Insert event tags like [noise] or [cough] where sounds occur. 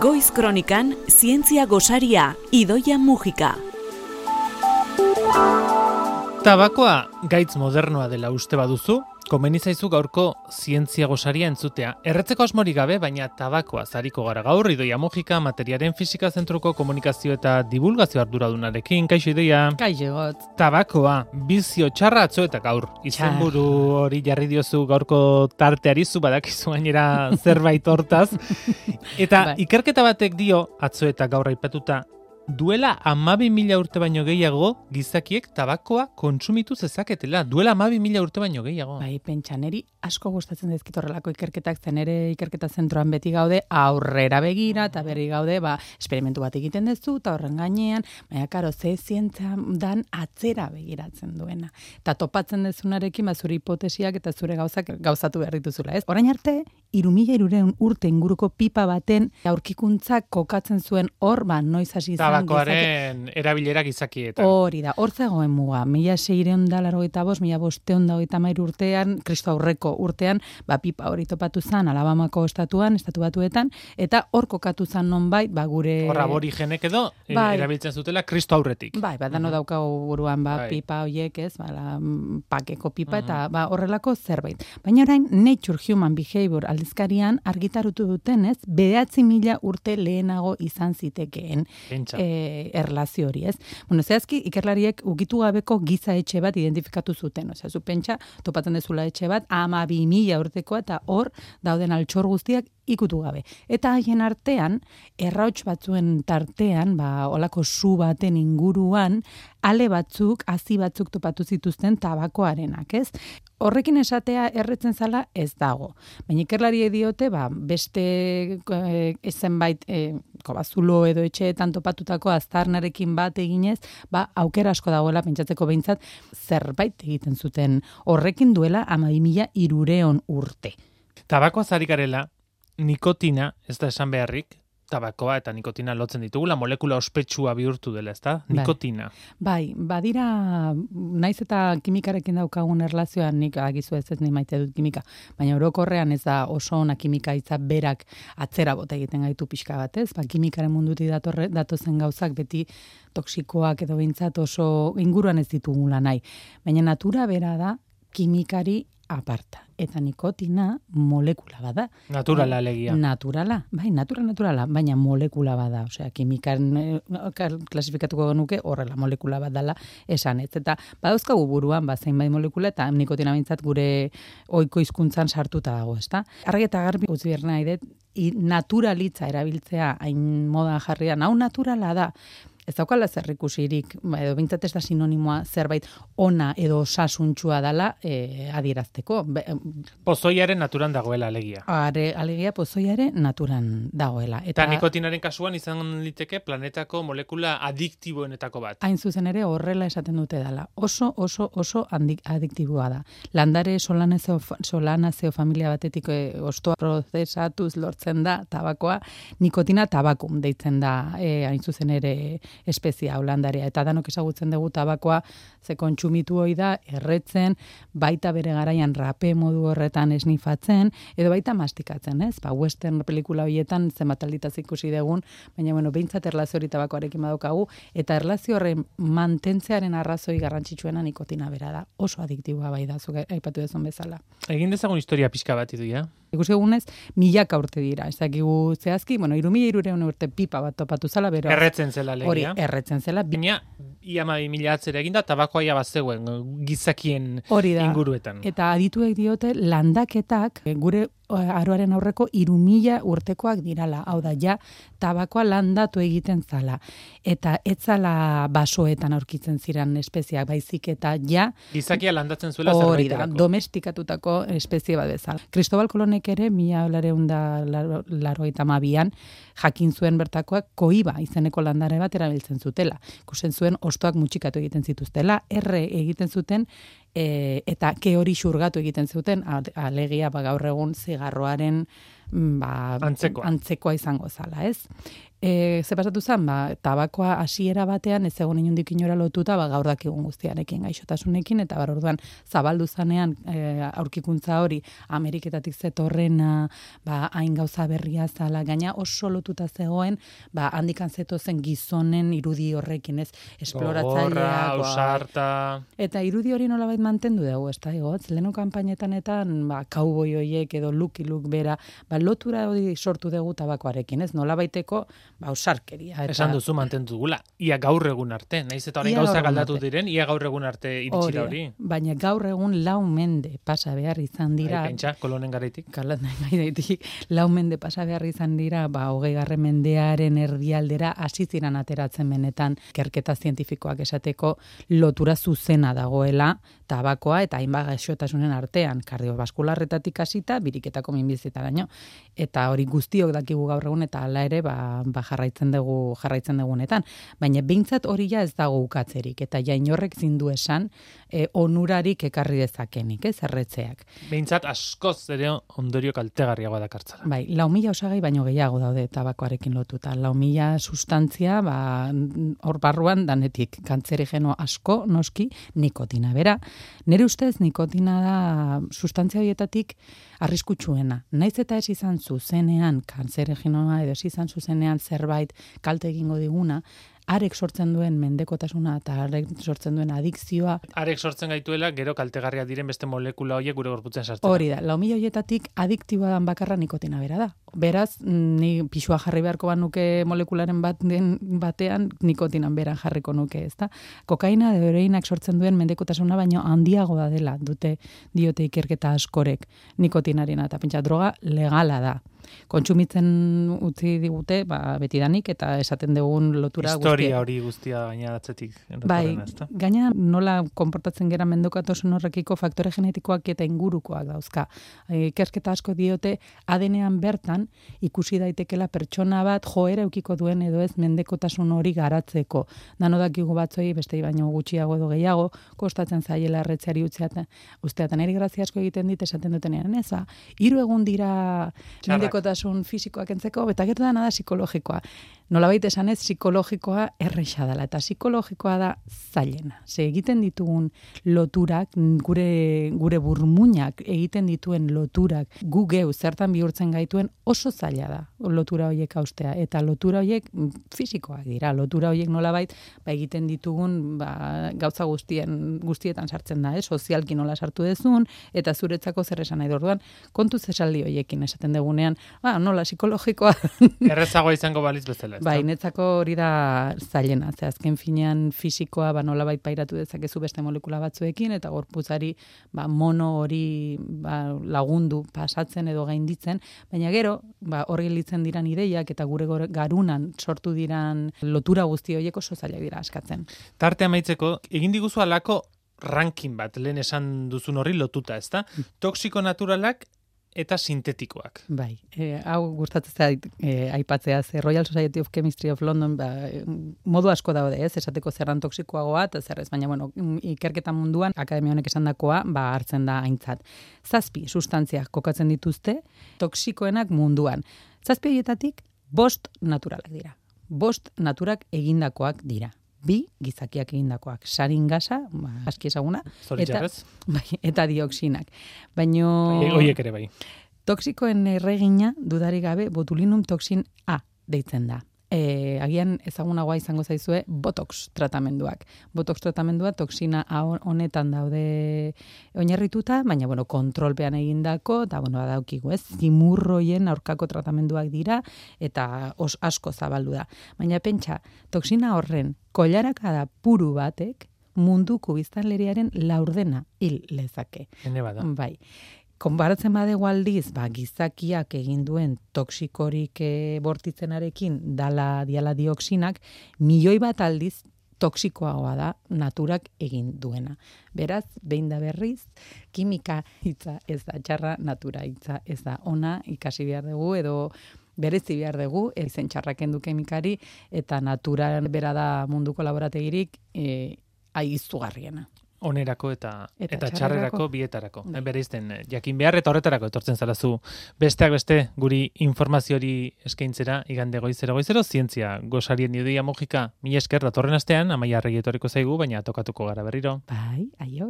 Goiz Kronikan Zientzia Gosaria Idoia Mujika. Tabakoa gaitz modernoa dela uste baduzu, komeni zaizu gaurko zientzia gosaria entzutea. Erretzeko asmori gabe, baina tabakoa zariko gara gaur, idoia mugika, materiaren fisika zentruko komunikazio eta divulgazio arduradunarekin, kaixo idoia. Kaixo got. Tabakoa, bizio txarra atzo eta gaur. Izenburu hori jarri diozu gaurko tarteari zu badakizu gainera [laughs] zerbait hortaz. [laughs] Eta Bai. ikerketa batek dio, atzo eta gaur aipatuta, duela amabi mila urte baino gehiago gizakiek tabakoa kontsumitu zezaketela. Duela amabi mila urte baino gehiago. Bai, pentsa, neri asko gustatzen dizkit horrelako ikerketak, zen ere ikerketa zentroan beti gaude, aurrera begira, eta berri gaude, ba, esperimentu bat egiten duzu, eta horren gainean, baina, karo, ze zientzia dan atzera begiratzen duena. Eta topatzen dezunarekin, ba, zure hipotesiak eta zure gauzak gauzatu behar dituzula, ez? Orain arte, irumila irureun urte inguruko pipa baten aurkikuntzak kokatzen zuen hor, ba, noiz hasi izan gizake- Tabakoaren erabilera gizakietan. Hori da, hor zegoen muga. Mila seireun da laro eta bos, mila bosteun da hogeita mairu urtean, kristo aurreko urtean, ba, pipa hori topatu zan, Alabamako estatuan, estatu batuetan, eta hor kokatu zan nonbait, ba, gure... Hor aborigenek edo eh, Bai. erabiltzen zutela kristo aurretik. Bai, ba, dano daukagu buruan, ba, Bai. pipa hoiek, ez, ba, la, mm, pakeko pipa, eta ba, horrelako zerbait. Baina orain, Nature Human Behavior aldizkarian argitarutu duten, ez, behatzi mila urte lehenago izan zitekeen Pentsa. E, erlazio hori, ez? Bueno, zehazki, ikerlariek ukitu gabeko giza etxe bat identifikatu zuten, osea, zu pentsa, topatzen dezula etxe bat, ama bi mila urtekoa, eta hor dauden altxor guztiak ikutu gabe. Eta haien artean, errauts batzuen tartean, ba, olako su baten inguruan, ale batzuk, hazi batzuk topatu zituzten tabakoarenak, ez? Horrekin esatea erretzen zala ez dago. Baina ikerlari diote, ba, beste e, zenbait e, kobazulo edo etxeetan topatutako aztarnarekin bat eginez, ba, aukera asko dagoela pentsatzeko behintzat zerbait egiten zuten horrekin duela ama mila irureon urte. Tabakoa zarikarela, nikotina, ez da esan beharrik, tabakoa eta nikotina lotzen ditugula, molekula ospetsua bihurtu dela, ezta? Bai. Nikotina. Bai, badira, naiz eta kimikarekin daukagun erlazioan nik agizu ez ez ni maite dut kimika, baina orokorrean ez da oso ona kimika hitza berak atzera bota egiten gaitu pixka bat, ez? Ba, kimikaren mundutik datorre, datozen gauzak beti toksikoak edo behintzat oso inguruan ez ditugula nahi. Baina natura bera da kimikari aparta. Eta nikotina molekula bada. Naturala alegia. Naturala, bai, natural naturala, baina molekula bada, osea, kimikan eh, klasifikatuko genuke horrela molekula bat dela esan ez. Eta badauzkagu buruan, ba, bai molekula, eta nikotina bintzat gure oiko hizkuntzan sartuta dago, ezta? Argi eta garbi utzi behar nahi dut, naturalitza erabiltzea hain modan jarrian, hau naturala da, ez daukala zer ikusirik, ba, edo bintzat ez da sinonimoa zerbait ona edo osasuntsua dela e, adierazteko. Be, Pozoiaren naturan dagoela alegia. are, alegia pozoiare naturan dagoela. Eta nikotinaren kasuan izan liteke planetako molekula adiktiboenetako bat. hain zuzen ere horrela esaten dute dela. Oso, oso, oso handik, adiktiboa da. Landare solanazeo, solanazeo familia batetik e, ostoa prozesatuz lortzen da tabakoa, nikotina tabakum deitzen da e, hain zuzen ere espezia holandarea. Eta danok ezagutzen dugu tabakoa ze kontsumitu hoi da, erretzen, baita bere garaian rape modu horretan esnifatzen, edo baita mastikatzen, ez? Ba, western pelikula horietan zenbat alditaz ikusi dugun, baina bueno, behintzat erlazio hori tabakoarekin badaukagu, eta erlazio horren mantentzearen arrazoi garrantzitsuena nikotina bera da. Oso adiktiboa bai da, zuk aipatu duzun bezala. Egin dezagun historia pixka bat iduia. Ikusi egunez, milaka urte dira. Ez dakigu zehazki, bueno, irumila irureun urte pipa bat topatu zala, bero. Erretzen zela Hori, alegia. erretzen zela. bi- Baina, ia ma mila atzera eginda, tabakoa ia bazegoen gizakien Hori da. inguruetan. Eta adituek diote landaketak gure aroaren aurreko irumila urtekoak dirala. Hau da, ja, tabakoa landatu egiten zala. Eta etzala basoetan aurkitzen ziren espeziak, baizik eta ja, Gizakia landatzen zuela hori da, domestikatutako espezie bat bezala. Cristobal Kolonek ere, mila lareun da laro, laro eta mabian, jakin zuen bertakoak koiba izeneko landare bat erabiltzen zutela. Ikusten zuen ostoak mutxikatu egiten zituztela, erre egiten zuten, e, eta ke hori xurgatu egiten zuten, alegia ba, gaur egun zigarroaren mm, ba, Antzekoa. antzekoa izango zala, ez? E, ze pasatu zen, ba, tabakoa hasiera batean ez egon inundik inora lotuta, ba, gaur dakigun guztiarekin gaixotasunekin, eta bar orduan zabaldu zanean e, aurkikuntza hori Ameriketatik zetorrena, ba, hain gauza berria zala, gaina oso lotuta zegoen, ba, handikan zetozen gizonen irudi horrekin, ez, esploratzaileak. ausarta... Eta irudi hori nolabait mantendu dugu, ez da, egotz, lehenu kampainetan, ba, kauboi hoiek edo luki luk bera, ba, lotura hori sortu dugu tabakoarekin, ez, nolabaiteko, ba, osarkeria. Eta... Esan duzu mantendu dugula. Ia gaur egun arte. Naiz eta orain gauza galdatu diren, ia gaur egun arte iritsira hori. Baina gaur egun lau mende pasa behar izan dira. Bai, pentsa, kolonen garaitik. Nahi gaidetik, lau mende pasa behar izan dira, ba, hogei garren mendearen erdialdera hasi ziren ateratzen benetan kerketa zientifikoak esateko lotura zuzena dagoela tabakoa eta hainbat gaixotasunen artean, kardiobaskularretatik hasita, biriketako minbizitaraino. Eta hori guztiok dakigu gaur egun eta hala ere ba, ba jarraitzen dugu jarraitzen dugunetan. Baina behintzat hori ja ez dago ukatzerik eta ja inorrek zindu esan e, onurarik ekarri dezakenik, ez erretzeak. Behintzat askoz ere ondorio kaltegarriagoa dakartzala. Bai, lau mila osagai baino gehiago daude tabakoarekin lotuta. Lau mila sustantzia, ba, hor barruan danetik kantzerigeno asko, noski, nikotina. Bera, nire ustez nikotina da sustantzia horietatik arriskutsuena. Naiz eta ez izan zuzenean kantzerigenoa edo ez izan zuzenean zerbait kalte egingo diguna, arek sortzen duen mendekotasuna eta arek sortzen duen adikzioa Arek sortzen gaituela, gero kaltegarria diren beste molekula horiek gure gorputzen sartzen. Hori da, lau mila horietatik adiktiboa dan bakarra nikotina bera da. Beraz, ni pisua jarri beharko banuke molekularen bat den batean nikotinan beran jarriko nuke, ezta? Kokaina edo heroinak sortzen duen mendekotasuna baino handiagoa dela dute diote ikerketa askorek nikotinarena eta pentsa droga legala da. Kontsumitzen utzi digute, ba, betidanik eta esaten dugun lotura Historia guztia. hori guztia gaina atzetik. Bai, gaina nola konportatzen gera mendokatasun horrekiko faktore genetikoak eta ingurukoak dauzka. E, Ikerketa asko diote ADN-ean bertan ikusi daitekela pertsona bat joera eukiko duen edo ez mendekotasun hori garatzeko. Dano dakigu batzoi beste baino gutxiago edo gehiago kostatzen zaiela erretzeari utziaten. Usteatan eri grazia asko egiten dit esaten dutenean, ez ba, hiru egun dira Txarrak. Mendekotasun fisikoak entzeko, eta gero dana da psikologikoa. Nolabait esanez psikologikoa erresa dela eta psikologikoa da zailena. Ze egiten ditugun loturak, gure gure burmuinak egiten dituen loturak, gu geu zertan bihurtzen gaituen oso zaila da lotura horiek haustea eta lotura horiek mm, fisikoak dira. Lotura horiek nolabait ba egiten ditugun ba, gauza guztien guztietan sartzen da, eh? sozialki nola sartu dezun eta zuretzako zer esan nahi orduan kontuz esaldi horiekin esaten dugunean, ba, nola psikologikoa Errezagoa izango baliz bezala. Bai, netzako hori da zailena, ze azken finean fisikoa ba nolabait pairatu dezakezu beste molekula batzuekin eta gorputzari ba mono hori ba, lagundu pasatzen edo gainditzen, baina gero ba hor gelditzen diran ideiak eta gure garunan sortu diran lotura guzti horiek oso zailak dira askatzen. Tarte amaitzeko, egin diguzu alako ranking bat, lehen esan duzun horri lotuta, ezta? Toxiko naturalak eta sintetikoak. Bai, e, hau gustatzen zait e, aipatzea ze Royal Society of Chemistry of London ba, e, modu asko daude, ez? Esateko zerran toksikoagoa eta zer ez, baina bueno, mm, ikerketa munduan akademia honek esandakoa ba hartzen da aintzat. Zazpi sustantziak kokatzen dituzte toksikoenak munduan. Zazpi horietatik bost naturalak dira. Bost naturak egindakoak dira. Bi gizakiak egindakoak. Sarin gasa, ba, aski ezaguna, Eta- [laughs] bai, eta dioxinak. Baino E, Horiek ere bai. Toxikoen erregina dudarik gabe botulinum toxin A deitzen da. E, agian ezagunagoa izango zaizue botox tratamenduak. Botox tratamendua toxina A honetan daude oinarrituta, baina bueno, kontrolpean egindako eta bueno, badaukigu, ez? Zimurroien aurkako tratamenduak dira eta os asko zabaldu da. Baina pentsa, toxina horren koilaraka da puru batek munduko biztanleriaren laurdena hil lezake. Bada. Bai. Konbaratzen badego aldiz, ba, gizakiak egin duen toksikorik e, bortitzenarekin dala diala dioxinak, milioi bat aldiz toksikoagoa da naturak egin duena. Beraz, behin da berriz, kimika hitza ez da txarra, natura hitza ez da ona, ikasi behar dugu edo berezi behar dugu, ezen txarraken du kemikari, eta natura bera da munduko laborategirik e, aizugarriena. Onerako eta Eta eta, txarrerako. bietarako. Bai. Bereizten eh, jakin behar eta horretarako etortzen zarazu besteak beste guri informazio hori eskaintzera igande goizero goizero zientzia gosarien idoia mugika mila esker datorren astean amaia arregi etorriko zaigu baina tokatuko gara berriro. Bai, aio.